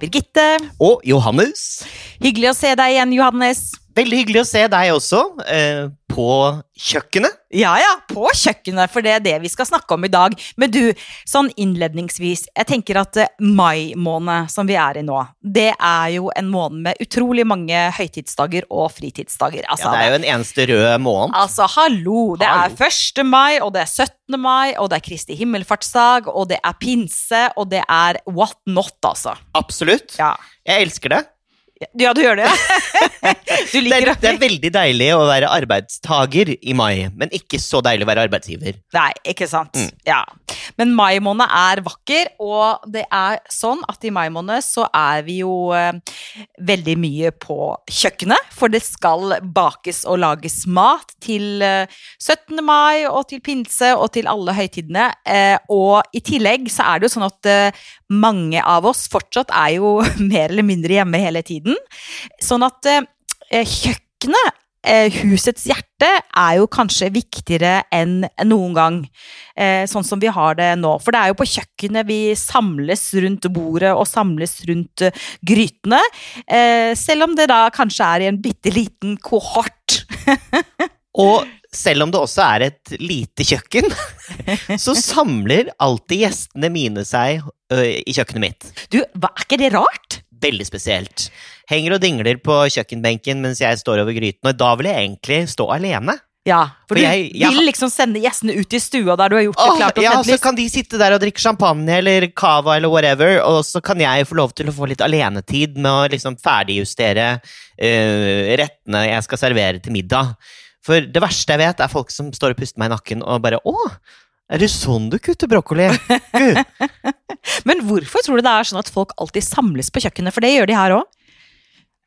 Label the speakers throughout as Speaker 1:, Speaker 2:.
Speaker 1: Birgitte.
Speaker 2: Og Johannes.
Speaker 1: Hyggelig å se deg igjen, Johannes.
Speaker 2: Veldig hyggelig å se deg også, eh, på kjøkkenet.
Speaker 1: Ja ja, på kjøkkenet, for det er det vi skal snakke om i dag. Men du, sånn innledningsvis, jeg tenker at eh, mai måned, som vi er i nå, det er jo en måned med utrolig mange høytidsdager og fritidsdager. Altså,
Speaker 2: Ja, det er jo en eneste rød måned.
Speaker 1: Altså, hallo! Det
Speaker 2: Hallo.
Speaker 1: er 1. mai, og det er 17. mai, og det er Kristi himmelfartsdag, og det er pinse, og det er what not, altså.
Speaker 2: Absolutt.
Speaker 1: Ja,
Speaker 2: Jeg elsker det.
Speaker 1: Ja du gjør det? du
Speaker 2: Det er, det er veldig deilig å være arbeidstager i mai, men ikke så deilig å være arbeidsgiver.
Speaker 1: Nei, ikke sant.
Speaker 2: Mm.
Speaker 1: Ja. Men mai måned er vakker, og det er sånn at i mai måned så er vi jo eh, veldig mye på kjøkkenet, for det skal bakes og lages mat til eh, 17. mai og til pinse og til alle høytidene. Eh, og i tillegg så er det jo sånn at eh, mange av oss fortsatt er jo mer eller mindre hjemme hele tiden. Sånn at eh, kjøkkenet eh, husets hjerte er jo kanskje viktigere enn noen gang. Eh, sånn som vi har det nå. For det er jo på kjøkkenet vi samles rundt bordet og samles rundt eh, grytene. Eh, selv om det da kanskje er i en bitte liten kohort.
Speaker 2: Og selv om det også er et lite kjøkken, så samler alltid gjestene mine seg ø, i kjøkkenet mitt.
Speaker 1: Du, hva, er ikke det rart?
Speaker 2: Veldig spesielt. Henger og dingler på kjøkkenbenken mens jeg står over gryten, og da vil jeg egentlig stå alene.
Speaker 1: Ja, for,
Speaker 2: For
Speaker 1: du
Speaker 2: jeg- jeg
Speaker 1: vil liksom sende gjestene ut i stua der du har gjort det klart og
Speaker 2: ja, så kan de sitte der og drikke champagne eller cava eller whatever, og så kan jeg få lov til å få litt alenetid med å liksom ferdigjustere eh, rettene jeg skal servere til middag. For det verste jeg vet, er folk som står og puster meg i nakken og bare 'Å, er det sånn du kutter brokkoli?' Gud.
Speaker 1: Men hvorfor tror du det er sånn at folk alltid samles på kjøkkenet? For det gjør de her òg.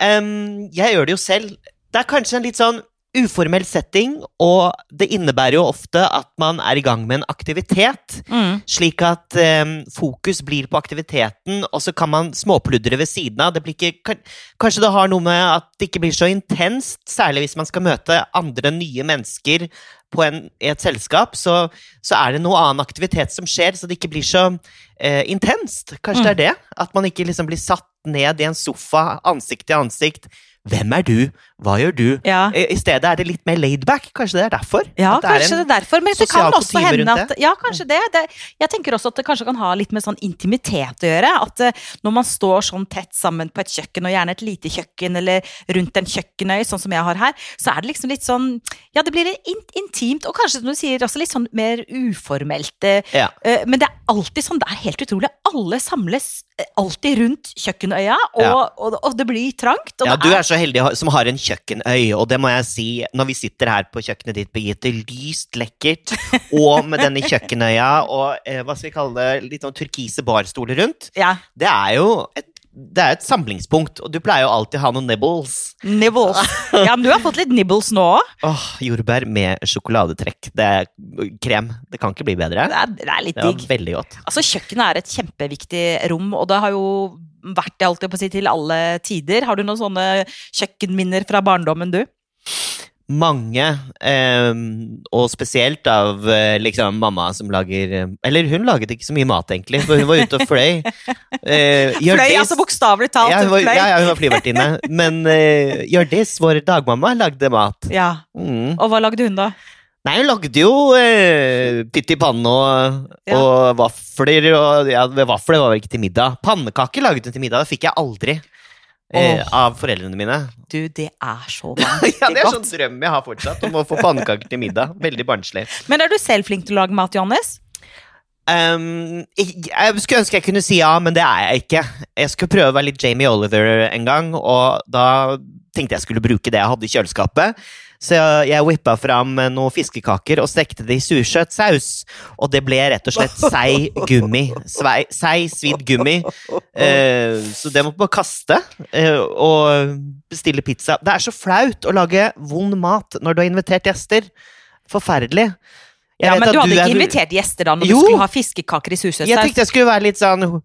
Speaker 2: Um, jeg gjør det jo selv. Det er kanskje en litt sånn uformell setting, og det innebærer jo ofte at man er i gang med en aktivitet.
Speaker 1: Mm.
Speaker 2: Slik at em, fokus blir på aktiviteten, og så kan man småpludre ved siden av. Det blir ikke, kanskje det har noe med at det ikke blir så intenst, særlig hvis man skal møte andre nye mennesker på en, i et selskap, så, så er det noe annen aktivitet som skjer, så det ikke blir så eh, intenst. Kanskje det er det? At man ikke liksom blir satt ned i en sofa, ansikt til ansikt. Hvem er du? Hva gjør du?
Speaker 1: Ja.
Speaker 2: I stedet er det litt mer laidback. Kanskje det er derfor?
Speaker 1: Ja,
Speaker 2: det
Speaker 1: kanskje det er derfor. Men det kan også hende at Ja, kanskje det. det. Jeg tenker også at det kanskje kan ha litt med sånn intimitet å gjøre. At eh, når man står sånn tett sammen på et kjøkken, og gjerne et lite kjøkken, eller rundt en kjøkkenøy, sånn som jeg har her, så er det liksom litt sånn Ja, det blir litt intimt, og kanskje som du sier, også litt sånn mer uformelt. eh,
Speaker 2: Ja.
Speaker 1: eh, Men det er alltid sånn, det er helt utrolig. Alle samles alltid rundt kjøkkenøya, og,
Speaker 2: Ja.
Speaker 1: og, og det blir trangt. Og
Speaker 2: Ja,
Speaker 1: det
Speaker 2: du er så heldig heldige som har en kjøkkenøy, og det må jeg si når vi sitter her på kjøkkenet ditt, Birgitte, lyst lekkert, og med denne kjøkkenøya og eh, hva skal vi kalle det, litt sånn turkise barstoler rundt,
Speaker 1: Ja,
Speaker 2: det er jo et, det er et samlingspunkt, og du pleier jo alltid å ha noen nibbles.
Speaker 1: nibbles. Ja, men du har fått litt nibbles nå òg.
Speaker 2: Oh, jordbær med sjokoladetrekk. Det er krem. Det kan ikke bli bedre.
Speaker 1: Det, er- det er litt digg.
Speaker 2: veldig godt.
Speaker 1: Altså, kjøkkenet er et kjempeviktig rom, og det har jo vært det alltid på å si til alle tider. Har du noen sånne kjøkkenminner fra barndommen, du?
Speaker 2: Mange, eh, og spesielt av eh, liksom mamma som lager eh, Eller hun laget ikke så mye mat, egentlig, for hun var ute og fløy. Eh,
Speaker 1: Fløy,
Speaker 2: Hjørdis-
Speaker 1: altså bokstavelig talt.
Speaker 2: ja, hun var,
Speaker 1: fløy.
Speaker 2: ja, ja, hun var flyvertinne. Men eh, Hjørdis, vår dagmamma, lagde mat.
Speaker 1: Ja.
Speaker 2: Mm.
Speaker 1: Og hva lagde hun da?
Speaker 2: Nei, hun lagde jo pytt i panne og,
Speaker 1: Ja.
Speaker 2: og vafler. Og, ja, vafler var vel ikke til middag. Pannekaker laget hun til middag. Det fikk jeg aldri eh, av foreldrene mine.
Speaker 1: Du, det er så
Speaker 2: ja, Det er
Speaker 1: godt.
Speaker 2: sånn drøm jeg har fortsatt, om å få pannekaker til middag. Veldig barnslig.
Speaker 1: Men er du selv flink til å lage mat, Johannes?
Speaker 2: Um, jeg, jeg skulle ønske jeg kunne si ja, men det er jeg ikke. Jeg skulle prøve å være litt Jamie Oliver en gang, og da tenkte jeg skulle bruke det jeg hadde i kjøleskapet. Så jeg, whippa fram noen fiskekaker og stekte det i sursøt saus. Og det ble rett og slett seig gummi. Svei, seig, svidd gummi. Eh, så det må man kaste. eh, og bestille pizza. Det er så flaut å lage vond mat når du har invitert gjester. Forferdelig. Jeg
Speaker 1: Ja, men du hadde
Speaker 2: du
Speaker 1: ikke invitert gjester da når
Speaker 2: Jo.
Speaker 1: du skulle ha fiskekaker i
Speaker 2: jeg tenkte jeg skulle være litt sånn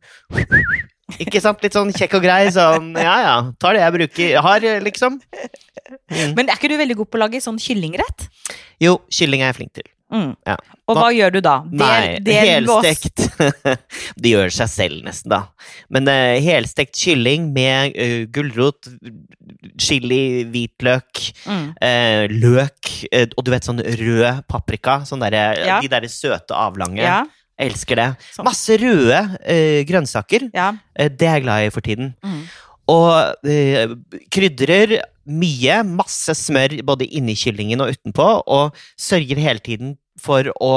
Speaker 2: Ikke sant? Litt sånn kjekk og grei. Sånn ja ja, tar det jeg bruker har, liksom. Mm.
Speaker 1: Men er ikke du veldig god på å lage sånn kyllingrett?
Speaker 2: Jo, kylling er jeg flink til.
Speaker 1: Mm.
Speaker 2: Ja.
Speaker 1: Og hva gjør du da? Del-
Speaker 2: Nei,
Speaker 1: del
Speaker 2: helstekt det gjør seg selv, nesten, da. Men uh, helstekt kylling med uh, gulrot, chili, hvitløk,
Speaker 1: Mm.
Speaker 2: uh, løk eh, og du vet sånn rød paprika. Sånn der,
Speaker 1: Ja.
Speaker 2: De derre søte, avlange.
Speaker 1: Ja,
Speaker 2: Jeg elsker det.
Speaker 1: Sånn.
Speaker 2: Masse røde uh, grønnsaker.
Speaker 1: ja.
Speaker 2: Uh, det er jeg glad i for tiden.
Speaker 1: Mm.
Speaker 2: Og uh, krydrer mye, masse smør både inni kyllingen og utenpå, og sørger hele tiden for å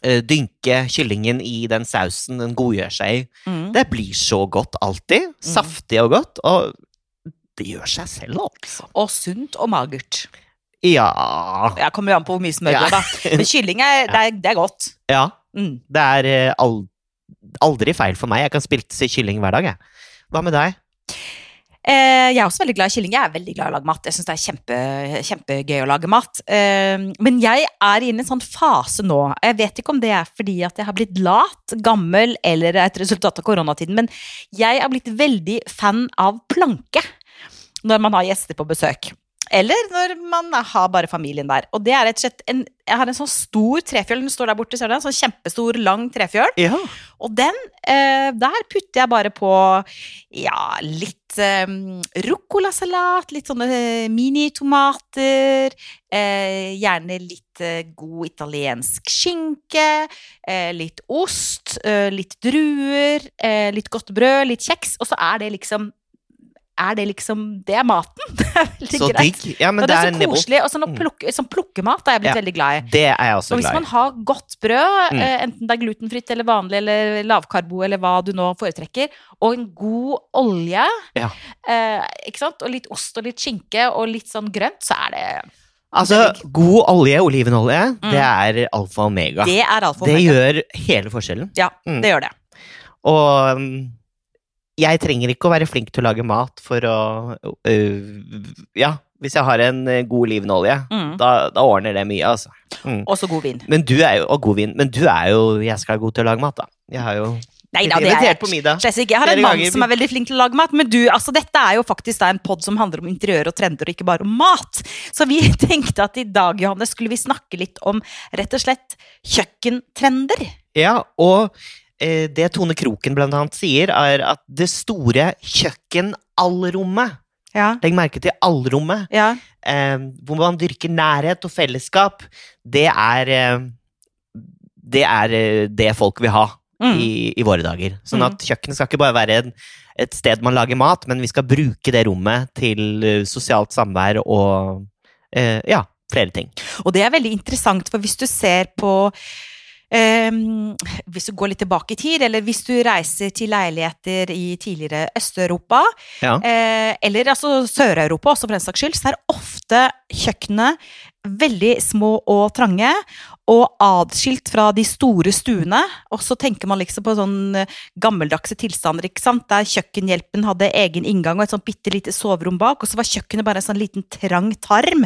Speaker 2: dynke kyllingen i den sausen den godgjør seg i.
Speaker 1: Mm.
Speaker 2: Det blir så godt alltid. Saftig og godt. Og det gjør seg selv, altså.
Speaker 1: Og sunt og magert.
Speaker 2: Ja
Speaker 1: Jeg kommer jo an på hvor mye smør det
Speaker 2: Ja.
Speaker 1: er, da. Men kylling er, det er, det er godt.
Speaker 2: Ja.
Speaker 1: Mm.
Speaker 2: Det er eh, aldri feil for meg. Jeg kan spise kylling hver dag, jeg. Hva med deg?
Speaker 1: Eh, jeg er også veldig glad i kylling. Jeg er veldig glad i å lage mat. Jeg syns det er kjempe, kjempegøy å lage mat. Eh, men jeg er inne i en sånn fase nå. Jeg vet ikke om det er fordi at jeg har blitt lat, gammel eller er et resultat av koronatiden, men jeg er blitt veldig fan av planke når man har gjester på besøk. Eller når man har bare familien der. Og det er rett og slett en, Jeg har en sånn stor trefjøl. Den står der borte, ser du den? Sånn kjempestor, lang trefjøl.
Speaker 2: Ja.
Speaker 1: Og den, eh, der putter jeg bare på ja, litt eh, ruccolasalat, litt sånne eh, minitomater, eh, gjerne litt eh, god italiensk skinke, eh, litt ost, eh, litt druer, eh, litt godt brød, litt kjeks, og så er det liksom er det liksom Det er maten! Det er veldig
Speaker 2: Så
Speaker 1: greit.
Speaker 2: digg. Ja, men
Speaker 1: og
Speaker 2: det
Speaker 1: det
Speaker 2: er
Speaker 1: så koselig. Og sånn,
Speaker 2: Mm.
Speaker 1: plukke, sånn plukkemat er jeg blitt
Speaker 2: Ja.
Speaker 1: veldig glad i.
Speaker 2: Det er jeg også
Speaker 1: Og hvis
Speaker 2: glad
Speaker 1: man har godt brød,
Speaker 2: Mm.
Speaker 1: eh, enten det er glutenfritt eller vanlig eller lavkarbo eller hva du nå foretrekker, og en god olje,
Speaker 2: Ja.
Speaker 1: eh, ikke sant? og litt ost og litt skinke og litt sånn grønt, så er det
Speaker 2: Altså, god olje, olivenolje,
Speaker 1: Mm.
Speaker 2: det er alfa og omega.
Speaker 1: Det er alfa og
Speaker 2: Det gjør hele forskjellen.
Speaker 1: Ja,
Speaker 2: Mm.
Speaker 1: det gjør det.
Speaker 2: Og um, jeg trenger ikke å være flink til å lage mat for å øh, Ja, hvis jeg har en god olivenolje,
Speaker 1: Mm.
Speaker 2: da, da ordner det mye, altså. Mm.
Speaker 1: Og så god vin.
Speaker 2: Men du er jo, og god vin. Men du er jo jæskla god til å lage mat, da. Jeg har jo
Speaker 1: Nei da, det er jeg. Slett ikke. Jeg har en mann som er veldig flink til å lage mat, men du, altså dette er jo faktisk da en pod som handler om interiør og trender, og ikke bare om mat. Så vi tenkte at i dag, Johanne, skulle vi snakke litt om rett og slett kjøkkentrender.
Speaker 2: Ja, og det Tone Kroken blant annet sier, er at det store kjøkkenallrommet
Speaker 1: Ja.
Speaker 2: Legg merke til allrommet.
Speaker 1: Ja.
Speaker 2: eh, hvor man dyrker nærhet og fellesskap, det er eh, Det er eh, det folk vil ha
Speaker 1: Mm.
Speaker 2: i, i våre dager. Sånn
Speaker 1: Mm.
Speaker 2: at kjøkkenet skal ikke bare være et sted man lager mat, men vi skal bruke det rommet til eh, sosialt samvær og eh, ja, flere ting.
Speaker 1: Og det er veldig interessant, for hvis du ser på ehm, Hvis du går litt tilbake i tid, eller hvis du reiser til leiligheter i tidligere Øst-Europa,
Speaker 2: Ja.
Speaker 1: eh, eller altså Sør-Europa også for den saks skyld, så er ofte kjøkkenene veldig små og trange, og atskilt fra de store stuene. Og så tenker man liksom på sånn eh, gammeldagse tilstander, ikke sant, der kjøkkenhjelpen hadde egen inngang og et sånt bitte lite soverom bak, og så var kjøkkenet bare en sånn liten trang tarm.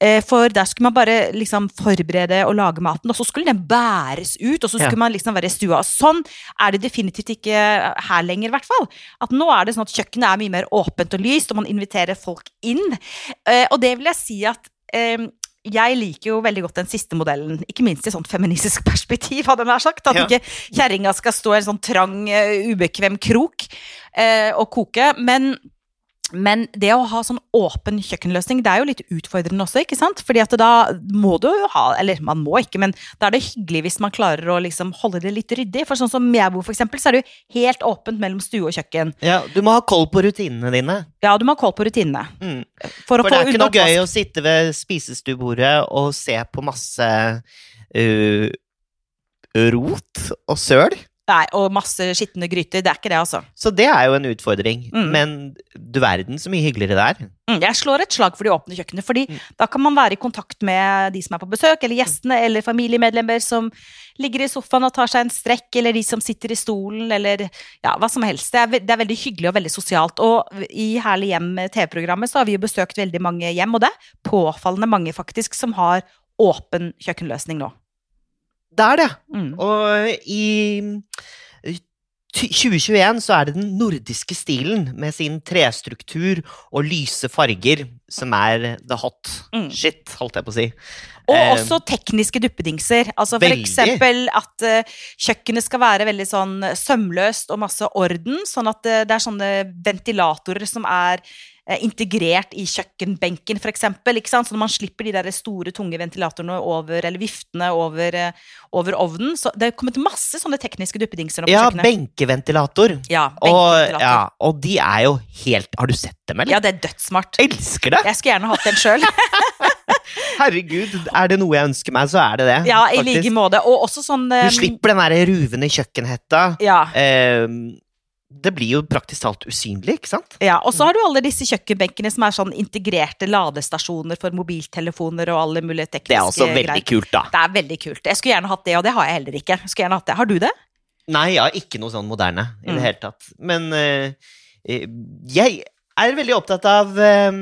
Speaker 1: Eh, For der skulle man bare liksom forberede og lage maten, og så skulle den bæres ut, og så skulle
Speaker 2: Ja.
Speaker 1: man liksom være i stua. Sånn er det definitivt ikke her lenger, i hvert fall. At nå er det sånn at kjøkkenet er mye mer åpent og lyst, og man inviterer folk inn. Eh, Og det vil jeg si at jeg liker jo veldig godt den siste modellen, ikke minst i sånn feministisk perspektiv, hadde jeg nær sagt. At
Speaker 2: Ja.
Speaker 1: ikke kjerringa skal stå i en sånn trang, eh, ubekvem krok eh, og koke. Men men det å ha sånn åpen kjøkkenløsning, det er jo litt utfordrende også, ikke sant? Fordi at da må du jo ha, eller man må ikke, men da er det hyggelig hvis man klarer å liksom holde det litt ryddig. For sånn som jeg bor, for eksempel, så er det jo helt åpent mellom stue og kjøkken.
Speaker 2: Ja, du må ha koll på rutinene dine.
Speaker 1: Ja, du må ha koll på rutinene.
Speaker 2: Mm.
Speaker 1: For
Speaker 2: For det er ikke noe gøy å sitte ved spisestuebordet og se på masse uh, rot og søl.
Speaker 1: Nei, og masse skitne gryter. Det er ikke det, altså.
Speaker 2: Så det er jo en utfordring.
Speaker 1: Mm.
Speaker 2: Men du verden så mye hyggeligere der.
Speaker 1: Mm, Jeg slår et slag for de åpne kjøkkenene, fordi
Speaker 2: Mm.
Speaker 1: da kan man være i kontakt med de som er på besøk, eller gjestene, eller familiemedlemmer som ligger i sofaen og tar seg en strekk, eller de som sitter i stolen, eller ja, hva som helst. Det er, det er veldig hyggelig og veldig sosialt. Og i Herlig hjem TV-programmet så har vi jo besøkt veldig mange hjem, og det er påfallende mange faktisk som har åpen kjøkkenløsning nå.
Speaker 2: Det er det.
Speaker 1: Mm.
Speaker 2: Og i eh, 2021 så er det den nordiske stilen med sin trestruktur og lyse farger som er the hot
Speaker 1: Mm.
Speaker 2: shit, holdt jeg på å si.
Speaker 1: Og
Speaker 2: Eh,
Speaker 1: også tekniske duppedingser. Altså for
Speaker 2: Veldig.
Speaker 1: eksempel at uh, kjøkkenet skal være veldig sånn sømløst og masse orden. Sånn at uh, det er sånne ventilatorer som er uh, integrert i kjøkkenbenken, sant? Så når man slipper de der store, tunge ventilatorene over, eller viftene over, eh, over ovnen. Så det er kommet masse sånne tekniske duppedingser nå på
Speaker 2: ja,
Speaker 1: kjøkkenet.
Speaker 2: benkeventilator.
Speaker 1: Ja,
Speaker 2: Og,
Speaker 1: benkeventilator.
Speaker 2: ja,
Speaker 1: Ja,
Speaker 2: og de er jo helt Har du sett dem, eller?
Speaker 1: det er dødssmart.
Speaker 2: Elsker det!
Speaker 1: Jeg skulle gjerne hatt en sjøl.
Speaker 2: Herregud, er det noe jeg ønsker meg, så er det det.
Speaker 1: Ja, i like måte. Og også sånn um...
Speaker 2: Du slipper den der ruvende kjøkkenhetta.
Speaker 1: Ja.
Speaker 2: Um, det blir jo praktisk talt usynlig, ikke sant?
Speaker 1: Ja, og så har du alle disse kjøkkenbenkene som er sånn integrerte ladestasjoner for mobiltelefoner og alle mulige tekniske greier.
Speaker 2: Det er også veldig
Speaker 1: greier.
Speaker 2: kult, da.
Speaker 1: Det er veldig kult. Jeg skulle gjerne hatt det, og det har jeg heller ikke. Jeg skulle gjerne hatt det. Har du det?
Speaker 2: Nei, jeg har ikke noe sånn moderne i
Speaker 1: Mm.
Speaker 2: det hele tatt. Men eh, jeg er veldig opptatt av eh,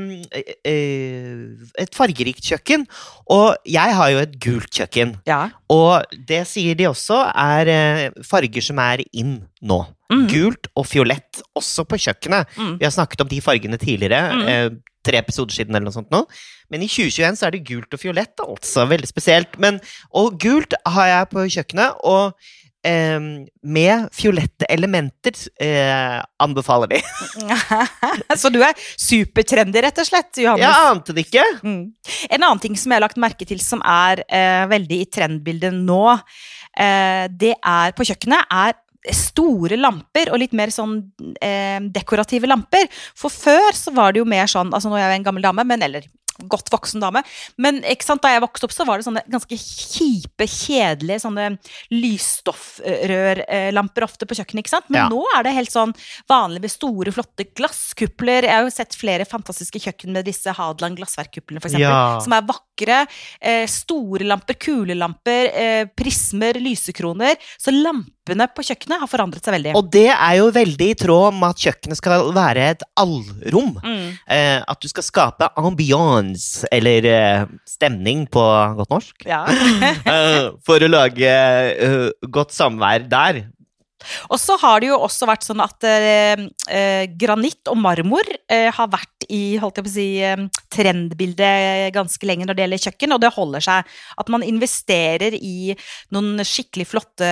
Speaker 2: et fargerikt kjøkken. Og jeg har jo et gult kjøkken.
Speaker 1: Ja.
Speaker 2: Og det sier de også er eh, farger som er in nå.
Speaker 1: Mm.
Speaker 2: Gult og fiolett, også på kjøkkenet.
Speaker 1: Mm.
Speaker 2: Vi har snakket om de fargene tidligere.
Speaker 1: Mm.
Speaker 2: eh, tre episoder siden eller noe sånt nå. Men i 2021 så er det gult og fiolett, altså. Veldig spesielt. Men, og gult har jeg på kjøkkenet, og eh, med fiolette elementer eh, anbefaler de.
Speaker 1: så du er supertrendy, rett og slett, Johannes.
Speaker 2: Jeg ante det ikke.
Speaker 1: Mm. En annen ting som jeg har lagt merke til som er eh, veldig i trendbildet nå, eh, det er på kjøkkenet, er store lamper og litt mer sånn eh, dekorative lamper. For før så var det jo mer sånn Altså nå er jeg en gammel dame, men eller godt voksen dame. Men da jeg vokste opp, så var det sånne ganske kjipe, kjedelige sånne lysstoffrørlamper ofte på kjøkkenet. ikke sant? Men
Speaker 2: Ja.
Speaker 1: nå er det helt sånn vanlig med store, flotte glasskupler. Jeg har jo sett flere fantastiske kjøkken med disse Hadeland glassverkkuplene, eksempel.
Speaker 2: Ja.
Speaker 1: Som er vakre. Eh, store lamper, kulelamper, eh, prismer, lysekroner. Så lampene på kjøkkenet har forandret seg veldig.
Speaker 2: Og det er jo veldig i tråd med at kjøkkenet skal være et allrom.
Speaker 1: Mm.
Speaker 2: Eh, at du skal skape ambiance, eller stemning på godt norsk.
Speaker 1: Ja.
Speaker 2: For å lage godt samvær der.
Speaker 1: Og så har det jo også vært sånn at eh, eh, granitt og marmor eh, har vært i holdt jeg på å si, eh, trendbildet ganske lenge når det gjelder kjøkken, og det holder seg. At man investerer i noen skikkelig flotte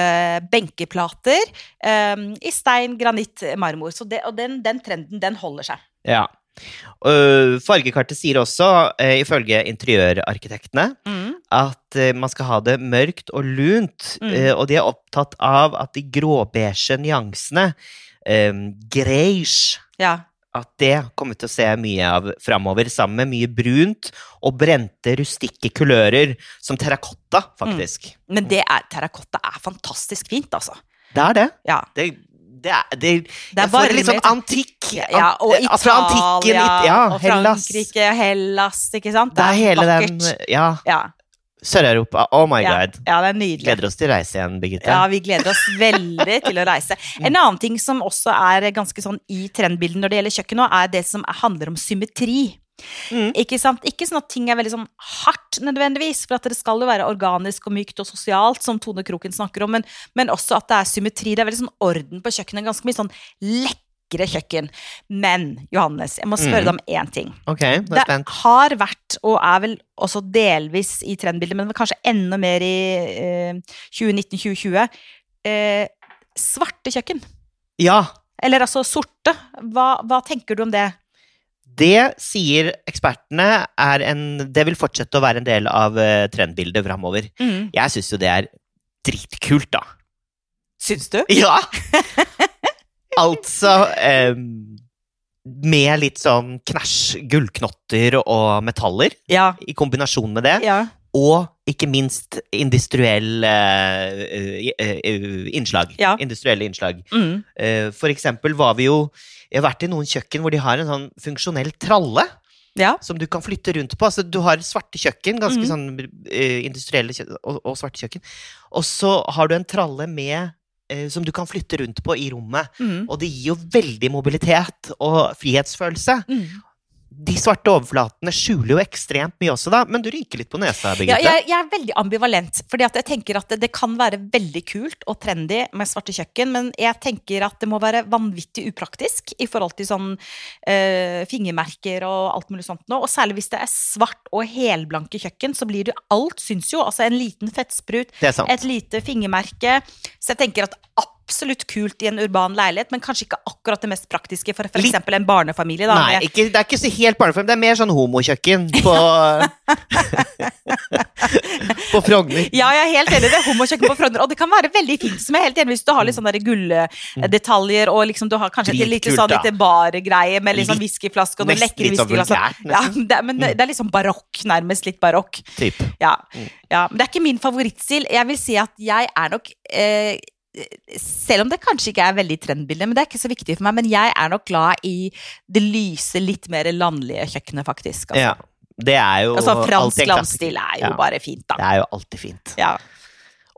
Speaker 1: benkeplater eh, i stein, granitt, marmor. Det, og den, den trenden, den holder seg.
Speaker 2: Ja. Fargekartet sier også, eh, ifølge interiørarkitektene,
Speaker 1: Mm.
Speaker 2: at eh, man skal ha det mørkt og lunt,
Speaker 1: Mm.
Speaker 2: eh, og de er opptatt av at de gråbeige nyansene, um, greige,
Speaker 1: Ja.
Speaker 2: at det kommer vi til å se mye av framover, sammen med mye brunt og brente, rustikke kulører, som terrakotta, faktisk.
Speaker 1: Men det er, terrakotta er fantastisk fint, altså.
Speaker 2: Det er det.
Speaker 1: Ja.
Speaker 2: Det, det er, det,
Speaker 1: Det er
Speaker 2: bare litt sånn antikk.
Speaker 1: Ja, og
Speaker 2: Italia fra antikken,
Speaker 1: Italia,
Speaker 2: ja,
Speaker 1: og
Speaker 2: Hellas.
Speaker 1: Frankrike, Hellas, ikke sant?
Speaker 2: Det er hele den. Ja,
Speaker 1: Ja,
Speaker 2: Sør-Europa. Oh my
Speaker 1: ja,
Speaker 2: god.
Speaker 1: ja, det er nydelig.
Speaker 2: Gleder oss til å reise igjen, Birgitte.
Speaker 1: Ja, vi gleder oss veldig til å reise. En annen ting som også er ganske sånn i trendbildet når det gjelder kjøkken nå, er det som handler om symmetri.
Speaker 2: Mm.
Speaker 1: Ikke sant? Ikke sånn at ting er veldig sånn hardt nødvendigvis, for at det skal jo være organisk og mykt og sosialt, som Tone Kroken snakker om, men, men også at det er symmetri. Det er veldig sånn orden på kjøkkenet. Ganske mye sånn lekre kjøkken. Men Johannes, jeg må spørre
Speaker 2: Mm.
Speaker 1: deg om én ting.
Speaker 2: Okay,
Speaker 1: det,
Speaker 2: Det
Speaker 1: har vært, og er vel også delvis i trendbildet, men kanskje enda mer i eh, 2019-2020, eh, svarte kjøkken.
Speaker 2: Ja,
Speaker 1: Eller altså sorte. Hva, hva tenker du om det?
Speaker 2: Det sier ekspertene er en Det vil fortsette å være en del av eh, trendbildet framover.
Speaker 1: Mm.
Speaker 2: Jeg syns jo det er dritkult, da.
Speaker 1: Syns du?
Speaker 2: Ja! altså eh, Med litt sånn knæsj, gullknotter og metaller
Speaker 1: Ja.
Speaker 2: i kombinasjon med det.
Speaker 1: ja.
Speaker 2: Og ikke minst industriell eh, eh, eh, innslag.
Speaker 1: Ja.
Speaker 2: Industrielle innslag.
Speaker 1: Mm.
Speaker 2: For eksempel var vi jo Jeg har vært i noen kjøkken hvor de har en sånn funksjonell tralle
Speaker 1: ja.
Speaker 2: som du kan flytte rundt på. Altså, du har svarte kjøkken, ganske
Speaker 1: mm.
Speaker 2: sånn industrielle kjøkken, og, og svarte kjøkken. Og så har du en tralle med som du kan flytte rundt på i rommet.
Speaker 1: Mm.
Speaker 2: Og det gir jo veldig mobilitet og frihetsfølelse.
Speaker 1: Mm.
Speaker 2: De svarte overflatene skjuler jo ekstremt mye også, da. Men du ryker litt på nesa,
Speaker 1: Ja,
Speaker 2: Birgitte.
Speaker 1: jeg, jeg er veldig ambivalent, fordi jeg tenker at det, det kan være veldig kult og trendy med svarte kjøkken, men jeg tenker at det må være vanvittig upraktisk i forhold til sånn øh, fingermerker og alt mulig sånt nå. Og særlig hvis det er svart og helblanke kjøkken, så blir det Alt syns jo. Altså en liten fettsprut, et lite fingermerke. Så jeg tenker at absolutt kult i en urban leilighet, men kanskje ikke akkurat det mest praktiske for f.eks. En barnefamilie. Da,
Speaker 2: Nei, ikke, det er ikke så helt barnefamilie, Det er mer sånn homokjøkken på På Frogner.
Speaker 1: Ja, jeg er helt enig Det er Homokjøkken på Frogner. Og det kan være veldig fint. Som jeg er helt enig Hvis du har litt sånne gulldetaljer, og liksom du har kanskje et lite sånn lite bargreie med litt sånn
Speaker 2: Litt-
Speaker 1: whiskyflaske og noen lekre
Speaker 2: sånn
Speaker 1: whiskyglass. Ja, det, men det, det er litt sånn barokk, nærmest litt barokk.
Speaker 2: Typ.
Speaker 1: Ja.
Speaker 2: Mm.
Speaker 1: ja. Men det er ikke min favorittstil. Jeg vil si at jeg er nok eh, selv om det kanskje ikke er veldig trendbilde, men det er ikke så viktig for meg. Men jeg er nok glad i det lyse, litt mer landlige kjøkkenet, faktisk. Altså,
Speaker 2: Ja. Det er jo
Speaker 1: altså fransk landstil er jo
Speaker 2: Ja.
Speaker 1: bare fint, da.
Speaker 2: Det er jo alltid fint.
Speaker 1: Ja.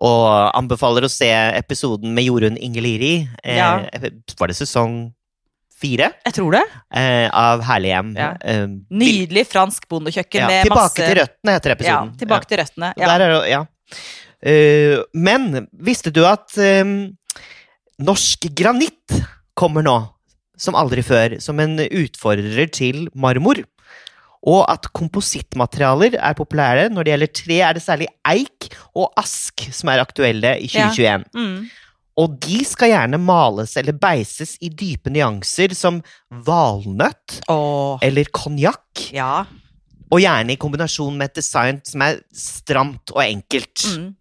Speaker 2: Og anbefaler å se episoden med Jorunn Ingeliri. Eh,
Speaker 1: Ja.
Speaker 2: Var det sesong fire
Speaker 1: Jeg tror det.
Speaker 2: eh, av Herlighjem?
Speaker 1: Ja.
Speaker 2: Eh,
Speaker 1: Nydelig fransk bondekjøkken
Speaker 2: ja,
Speaker 1: med
Speaker 2: Tilbake
Speaker 1: masse
Speaker 2: til røttene heter
Speaker 1: Ja,
Speaker 2: episoden.
Speaker 1: tilbake til røttene.
Speaker 2: Ja.
Speaker 1: Ja.
Speaker 2: ja. Eh, men visste du at eh, norsk granitt kommer nå, som aldri før, som en utfordrer til marmor? Og at komposittmaterialer er populære. Når det gjelder tre, er det særlig eik og ask som er aktuelle i 2021.
Speaker 1: Mm.
Speaker 2: Og de skal gjerne males eller beises i dype nyanser som valnøtt
Speaker 1: Åh,
Speaker 2: eller konjakk.
Speaker 1: ja.
Speaker 2: Og gjerne i kombinasjon med et design som er stramt og enkelt.
Speaker 1: Mm.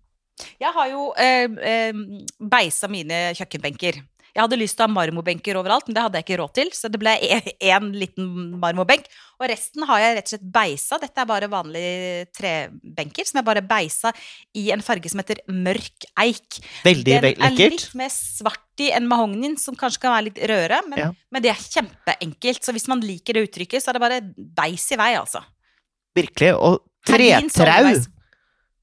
Speaker 1: Jeg har jo eh, eh, beisa mine kjøkkenbenker. Jeg hadde lyst til å ha marmorbenker overalt, men det hadde jeg ikke råd til. Så det ble én liten marmorbenk. Og resten har jeg rett og slett beisa. Dette er bare vanlige trebenker som jeg bare beisa i en farge som heter mørk eik.
Speaker 2: Veldig
Speaker 1: Den
Speaker 2: ve
Speaker 1: er
Speaker 2: lekkert.
Speaker 1: litt mer svart i enn mahognien, som kanskje kan være litt rødere. Men,
Speaker 2: Ja.
Speaker 1: men det er kjempeenkelt. Så hvis man liker det uttrykket, så er det bare beis i vei, altså.
Speaker 2: Virkelig. Og tretrau.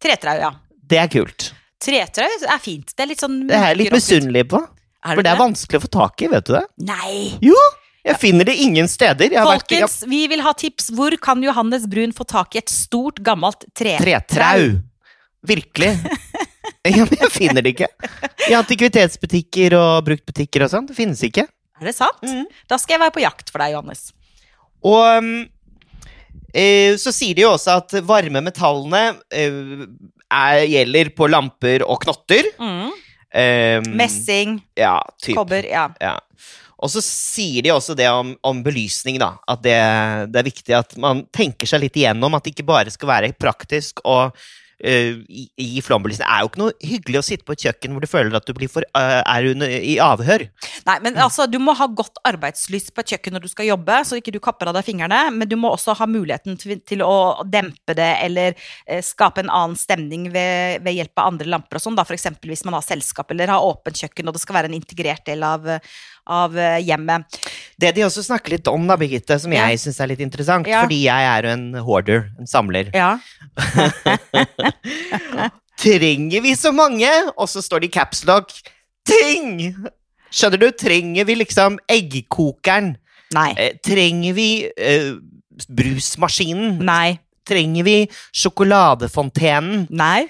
Speaker 1: Tretrau, ja.
Speaker 2: Det er kult.
Speaker 1: Tretrau er fint. Det er litt sånn
Speaker 2: Det er jeg litt misunnelig på.
Speaker 1: Er
Speaker 2: For det er vanskelig å få tak i, vet du det?
Speaker 1: Nei! Jo!
Speaker 2: Jeg finner det ingen steder. Har vært, jeg,
Speaker 1: Folkens, vi vil ha tips. Hvor kan Johannes Brun få tak i et stort, gammelt tre?
Speaker 2: tretrau. Virkelig. Ja, men jeg finner det ikke. I antikvitetsbutikker og bruktbutikker og sånn. Det finnes ikke.
Speaker 1: Er det sant?
Speaker 2: Mm.
Speaker 1: Da skal jeg være på jakt for deg, Johannes.
Speaker 2: Og um, så sier de jo også at varme metallene eh, er, gjelder på lamper og knotter.
Speaker 1: Mm.
Speaker 2: Um,
Speaker 1: Messing,
Speaker 2: Ja, typ.
Speaker 1: kobber, ja.
Speaker 2: Ja. Og så sier de også det om, om belysning, da. At det, det er viktig at man tenker seg litt igjennom. At det ikke bare skal være praktisk og eh, i gi flombelysning. Det er jo ikke noe hyggelig å sitte på et kjøkken hvor du føler at du for, eh, er under, i avhør.
Speaker 1: Nei, men altså, du må ha godt arbeidslyst på et kjøkken når du skal jobbe, så ikke du kapper av deg fingrene, men du må også ha muligheten til, til å dempe det, eller eh, skape en annen stemning ved, ved hjelp av andre lamper og sånn, da, eksempel hvis man har selskap, eller har åpent kjøkken, og det skal være en integrert del av, av eh, hjemmet.
Speaker 2: Det de også snakker litt om, da, Birgitte, som
Speaker 1: Ja.
Speaker 2: jeg syns er litt interessant,
Speaker 1: Ja.
Speaker 2: fordi jeg er jo en hoarder, en samler.
Speaker 1: Ja.
Speaker 2: Trenger vi så mange? Og så står det i capslock ting! Skjønner du? Trenger vi liksom eggkokeren?
Speaker 1: Nei.
Speaker 2: Eh, trenger vi eh, brusmaskinen?
Speaker 1: Nei.
Speaker 2: Trenger vi sjokoladefontenen?
Speaker 1: Nei.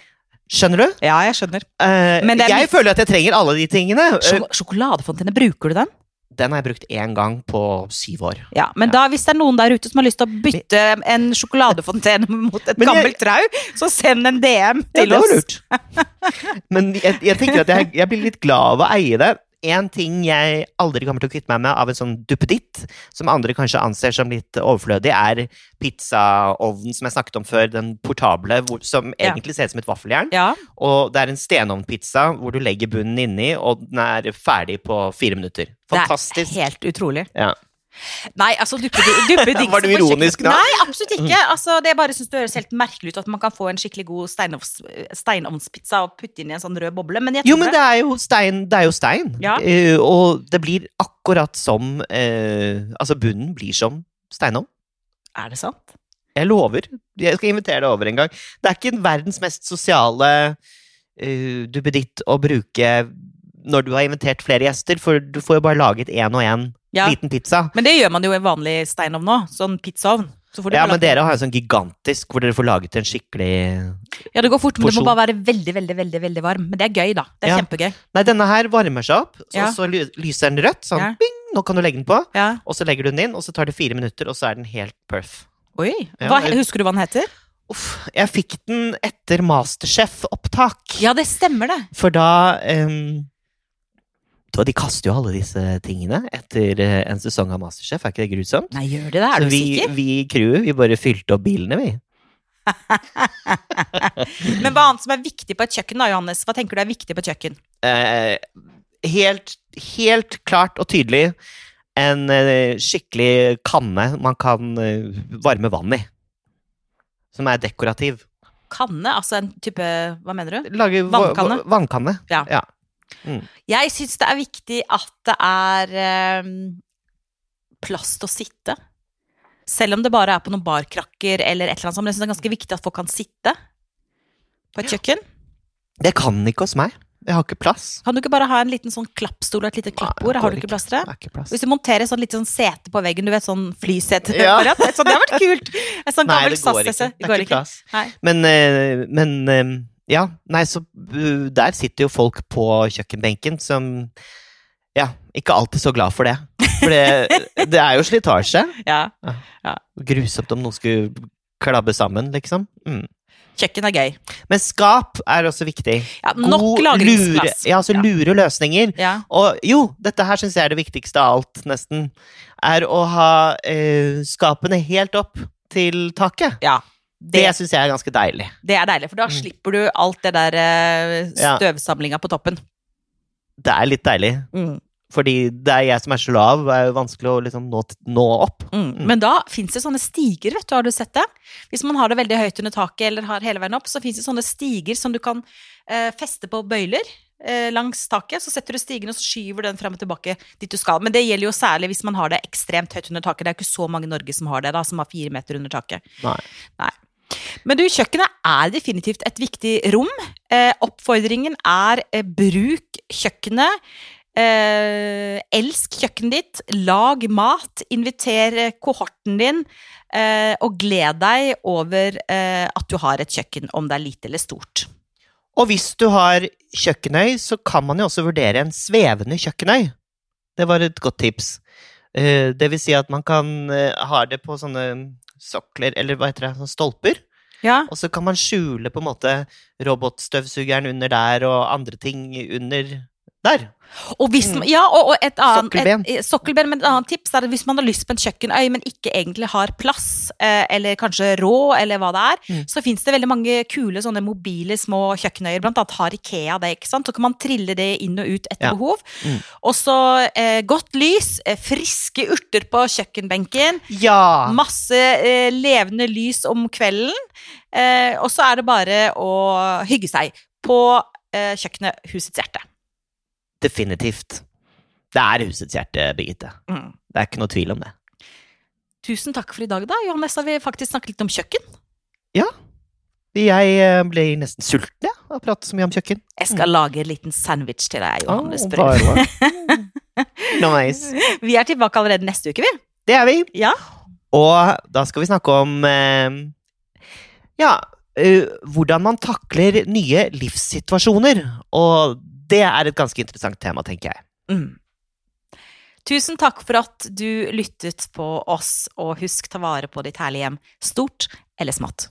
Speaker 2: Skjønner du?
Speaker 1: Ja, jeg skjønner.
Speaker 2: Eh,
Speaker 1: Men det er
Speaker 2: jeg
Speaker 1: litt-
Speaker 2: føler at jeg trenger alle de tingene. Eh,
Speaker 1: Sjok sjokoladefontene, bruker du den?
Speaker 2: den har jeg brukt én gang på syv år.
Speaker 1: Ja, men da hvis det er noen der ute som har lyst til å bytte en sjokoladefontene mot et
Speaker 2: Men jeg-
Speaker 1: gammelt trau, så send en DM til oss.
Speaker 2: lurt. Men jeg, jeg tenker at jeg, jeg blir litt glad av å eie det. En ting jeg aldri kommer til å kvitte meg med av en sånn duppeditt, som andre kanskje anser som litt overflødig, er pizzaovnen som jeg snakket om før, den portable, hvor, som
Speaker 1: Ja.
Speaker 2: egentlig ser ut som et vaffeljern.
Speaker 1: Ja,
Speaker 2: Og det er en stenovnpizza hvor du legger bunnen inni, og den er ferdig på fire minutter. Fantastisk.
Speaker 1: Det er helt utrolig.
Speaker 2: Ja.
Speaker 1: Nei, altså duppedi- duppedingser
Speaker 2: Var du ironisk da?
Speaker 1: Nei, absolutt ikke. Altså, det bare synes det høres helt merkelig ut at man kan få en skikkelig god steinovnspizza og putte inn i en sånn rød boble, men jeg
Speaker 2: Jo, men det er jo stein. Det er jo stein.
Speaker 1: Ja.
Speaker 2: Uh, og det blir akkurat som uh, Altså, bunnen blir som steinovn.
Speaker 1: Er det sant?
Speaker 2: Jeg lover. Jeg skal invitere deg over en gang. Det er ikke verdens mest sosiale uh, duppeditt å bruke når du har invitert flere gjester, for du får jo bare laget én og én
Speaker 1: Ja.
Speaker 2: liten pizza.
Speaker 1: Men det gjør man jo i vanlig steinovn nå. Sånn pizzaovn. Så får du
Speaker 2: Ja, men dere har jo sånn gigantisk hvor dere får laget en skikkelig
Speaker 1: ja, det går fort, men det må bare være veldig, veldig veldig, veldig varm. Men det er gøy, da. Det er
Speaker 2: Ja.
Speaker 1: kjempegøy.
Speaker 2: Nei, denne her varmer seg opp, så,
Speaker 1: Ja.
Speaker 2: så lyser den rødt. Sånn
Speaker 1: Ja.
Speaker 2: bing, nå kan du legge den på.
Speaker 1: Ja.
Speaker 2: Og så legger du den inn, og så tar det fire minutter, og så er den helt perf.
Speaker 1: Oi. Hva, husker du hva den heter?
Speaker 2: Uff, jeg fikk den etter Masterchef-opptak.
Speaker 1: Ja, det stemmer, det.
Speaker 2: For da um, De kaster jo alle disse tingene etter eh, en sesong av Masterchef, er ikke det grusomt?
Speaker 1: Nei, gjør det det? Er du
Speaker 2: vi,
Speaker 1: sikker?
Speaker 2: vi i crewet, vi bare fylte opp bilene, vi.
Speaker 1: Men hva annet som er viktig på et kjøkken, da, Johannes? Hva tenker du er viktig på et kjøkken?
Speaker 2: Eh, helt, helt klart og tydelig en eh, skikkelig kanne man kan eh, varme vann i. Som er dekorativ.
Speaker 1: Kanne? Altså en type Hva mener du?
Speaker 2: Lager
Speaker 1: Vannkanne?
Speaker 2: Vannkanne.
Speaker 1: Ja.
Speaker 2: ja.
Speaker 1: Jeg syns det er viktig at det er um, plass til å sitte. Selv om det bare er på noen barkrakker eller et eller annet sånt. Men jeg synes det er ganske viktig at folk kan sitte på et kjøkken.
Speaker 2: Det kan ikke hos meg. Jeg har ikke plass.
Speaker 1: Kan du ikke bare ha en liten sånn klappstol og et lite klappbord? Har du ikke plass til det?
Speaker 2: Ikke plass.
Speaker 1: Hvis du monterer sånn lite sånn sete på veggen, du vet sånn flysete
Speaker 2: Ja.
Speaker 1: Det hadde vært kult! Et sånt
Speaker 2: Nei,
Speaker 1: gammelt
Speaker 2: det går. Det er ikke plass. Men, eh, men eh, ja, nei, så uh, der sitter jo folk på kjøkkenbenken som ja, ikke alltid så glad for det. For det, det er jo slitasje.
Speaker 1: Ja.
Speaker 2: Grusomt om noen skulle klabbe sammen, liksom. Mm.
Speaker 1: Kjøkken er gøy.
Speaker 2: Men skap er også viktig.
Speaker 1: Ja, nok
Speaker 2: lure,
Speaker 1: lagringsplass.
Speaker 2: ja, altså
Speaker 1: Ja.
Speaker 2: lure løsninger.
Speaker 1: Ja.
Speaker 2: Og jo, dette her syns jeg er det viktigste av alt, nesten. Er å ha eh, skapene helt opp til taket.
Speaker 1: ja.
Speaker 2: Det,
Speaker 1: Det,
Speaker 2: syns jeg er ganske deilig.
Speaker 1: det er deilig, for da
Speaker 2: Mm.
Speaker 1: slipper du alt det der eh, støvsamlinga på toppen.
Speaker 2: Det er litt deilig.
Speaker 1: Mm.
Speaker 2: Fordi det er jeg som er så lav, det er jo vanskelig å liksom nå, nå opp.
Speaker 1: Mm. Men da fins det sånne stiger, vet du, har du sett det? Hvis man har det veldig høyt under taket eller har hele veien opp, så fins det sånne stiger som du kan eh, feste på bøyler eh, langs taket. Så setter du stigen og så skyver den frem og tilbake dit du skal. Men det gjelder jo særlig hvis man har det ekstremt høyt under taket. Det er jo ikke så mange i Norge som har det, da, som har fire meter under taket.
Speaker 2: Nei. Nei.
Speaker 1: Men du, kjøkkenet er definitivt et viktig rom. Eh, oppfordringen er eh, bruk kjøkkenet. Eh, elsk kjøkkenet ditt, lag mat, inviter eh, kohorten din, eh, og gled deg over eh, at du har et kjøkken, om det er lite eller stort.
Speaker 2: Og hvis du har kjøkkenøy, så kan man jo også vurdere en svevende kjøkkenøy. Det var et godt tips. Det vil si at man kan ha det på sånne sokler, eller hva heter det, sånn stolper.
Speaker 1: Ja,
Speaker 2: Og så kan man skjule på en måte robotstøvsugeren under der, og andre ting under der.
Speaker 1: og, hvis, man- ja, og, og et annet
Speaker 2: Sokkelben.
Speaker 1: Et, et, sokkelben. Men et annet tips er at hvis man har lyst på en kjøkkenøy, men ikke egentlig har plass, eh, eller kanskje råd, eller hva det er,
Speaker 2: Mm.
Speaker 1: så fins det veldig mange kule sånne mobile små kjøkkenøyer. Blant annet har Ikea det. ikke sant? Så kan man trille det inn og ut etter
Speaker 2: Ja.
Speaker 1: behov.
Speaker 2: Mm.
Speaker 1: Og så eh, godt lys, eh, friske urter på kjøkkenbenken.
Speaker 2: Ja!
Speaker 1: Masse eh, levende lys om kvelden. Eh, og så er det bare å hygge seg på eh, kjøkkenet Husets hjerte.
Speaker 2: Definitivt. Det er husets hjerte, Birgitte.
Speaker 1: Mm.
Speaker 2: Det er ikke noe tvil om det.
Speaker 1: Tusen takk for i dag, da. Johannes, har vi faktisk snakket litt om kjøkken. Ja.
Speaker 2: Jeg ble blir nesten sulten av å prate så mye om kjøkken.
Speaker 1: Jeg skal lage en liten sandwich til deg, Johannes. oh,
Speaker 2: bare- Nice.
Speaker 1: Vi er tilbake allerede neste uke, vi.
Speaker 2: Det er vi.
Speaker 1: Ja.
Speaker 2: Og da skal vi snakke om eh, ja, eh, hvordan man takler nye livssituasjoner. Og det er et ganske interessant tema, tenker jeg.
Speaker 1: Mm. Tusen takk for at du lyttet på oss, og husk ta vare på ditt herlige hjem, stort eller smått.